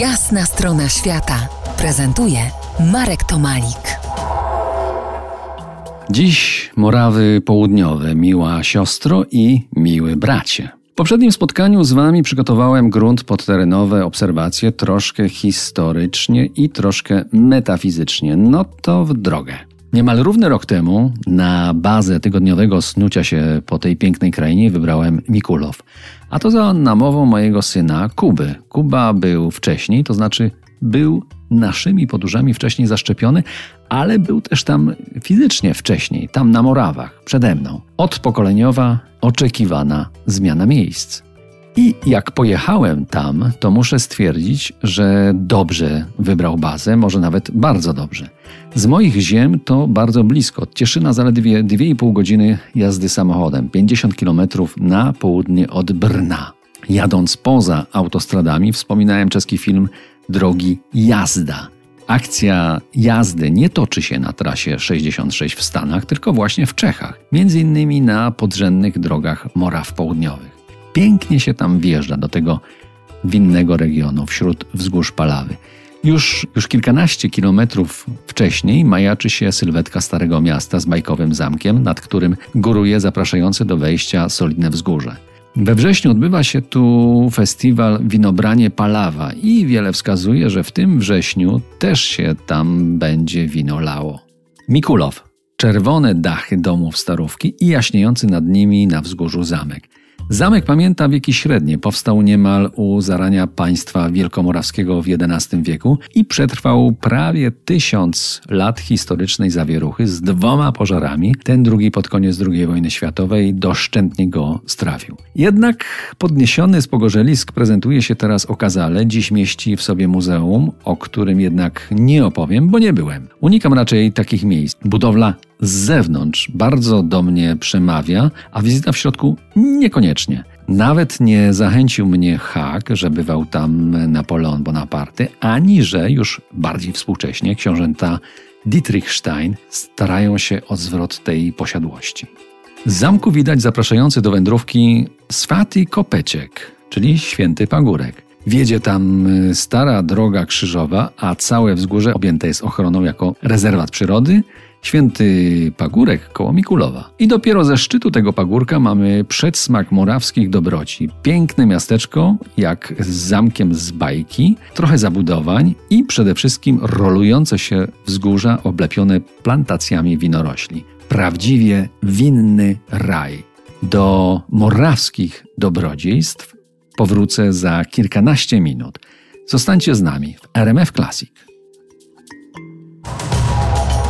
Jasna strona świata prezentuje Marek Tomalik. Dziś Morawy Południowe, miła siostro i miły bracie. W poprzednim spotkaniu z Wami przygotowałem grunt pod terenowe obserwacje troszkę historycznie i troszkę metafizycznie. No to w drogę. Niemal równy rok temu na bazę tygodniowego snucia się po tej pięknej krainie wybrałem Mikulow. A to za namową mojego syna Kuby. Kuba był wcześniej, to znaczy był naszymi podróżami wcześniej zaszczepiony, ale był też tam fizycznie wcześniej, tam na Morawach, przede mną. Odpokoleniowa, oczekiwana zmiana miejsc. I jak pojechałem tam, to muszę stwierdzić, że dobrze wybrał bazę, może nawet bardzo dobrze. Z moich ziem to bardzo blisko. Cieszyna zaledwie 2,5 godziny jazdy samochodem, 50 km na południe od Brna. Jadąc poza autostradami, wspominałem czeski film Drogi Jazda. Akcja jazdy nie toczy się na trasie 66 w Stanach, tylko właśnie w Czechach, między innymi na podrzędnych drogach Moraw Południowych. Pięknie się tam wjeżdża do tego winnego regionu wśród wzgórz Palawy. Już, już kilkanaście kilometrów wcześniej majaczy się sylwetka Starego Miasta z bajkowym zamkiem, nad którym góruje zapraszające do wejścia solidne wzgórze. We wrześniu odbywa się tu festiwal Winobranie Palawa i wiele wskazuje, że w tym wrześniu też się tam będzie wino lało. Mikulow. Czerwone dachy domów starówki i jaśniejący nad nimi na wzgórzu zamek. Zamek pamięta wieki średnie, powstał niemal u zarania państwa wielkomorawskiego w XI wieku i przetrwał prawie tysiąc lat historycznej zawieruchy z dwoma pożarami. Ten drugi pod koniec II wojny światowej doszczętnie go strawił. Jednak podniesiony z pogorzelisk prezentuje się teraz okazale. Dziś mieści w sobie muzeum, o którym jednak nie opowiem, bo nie byłem. Unikam raczej takich miejsc. Budowla z zewnątrz bardzo do mnie przemawia, a wizyta w środku niekoniecznie. Nawet nie zachęcił mnie Haag, że bywał tam Napoleon Bonaparte, ani że już bardziej współcześnie książęta Dietrich Stein starają się o zwrot tej posiadłości. Z zamku widać zapraszający do wędrówki Swaty Kopeciek, czyli Święty Pagórek. Wiedzie tam stara droga krzyżowa, a całe wzgórze objęte jest ochroną jako rezerwat przyrody, Święty Pagórek koło Mikulowa. I dopiero ze szczytu tego pagórka mamy przedsmak morawskich dobroci. Piękne miasteczko, jak z zamkiem z bajki, trochę zabudowań i przede wszystkim rolujące się wzgórza oblepione plantacjami winorośli. Prawdziwie winny raj. Do morawskich dobrodziejstw powrócę za kilkanaście minut. Zostańcie z nami w RMF Classic.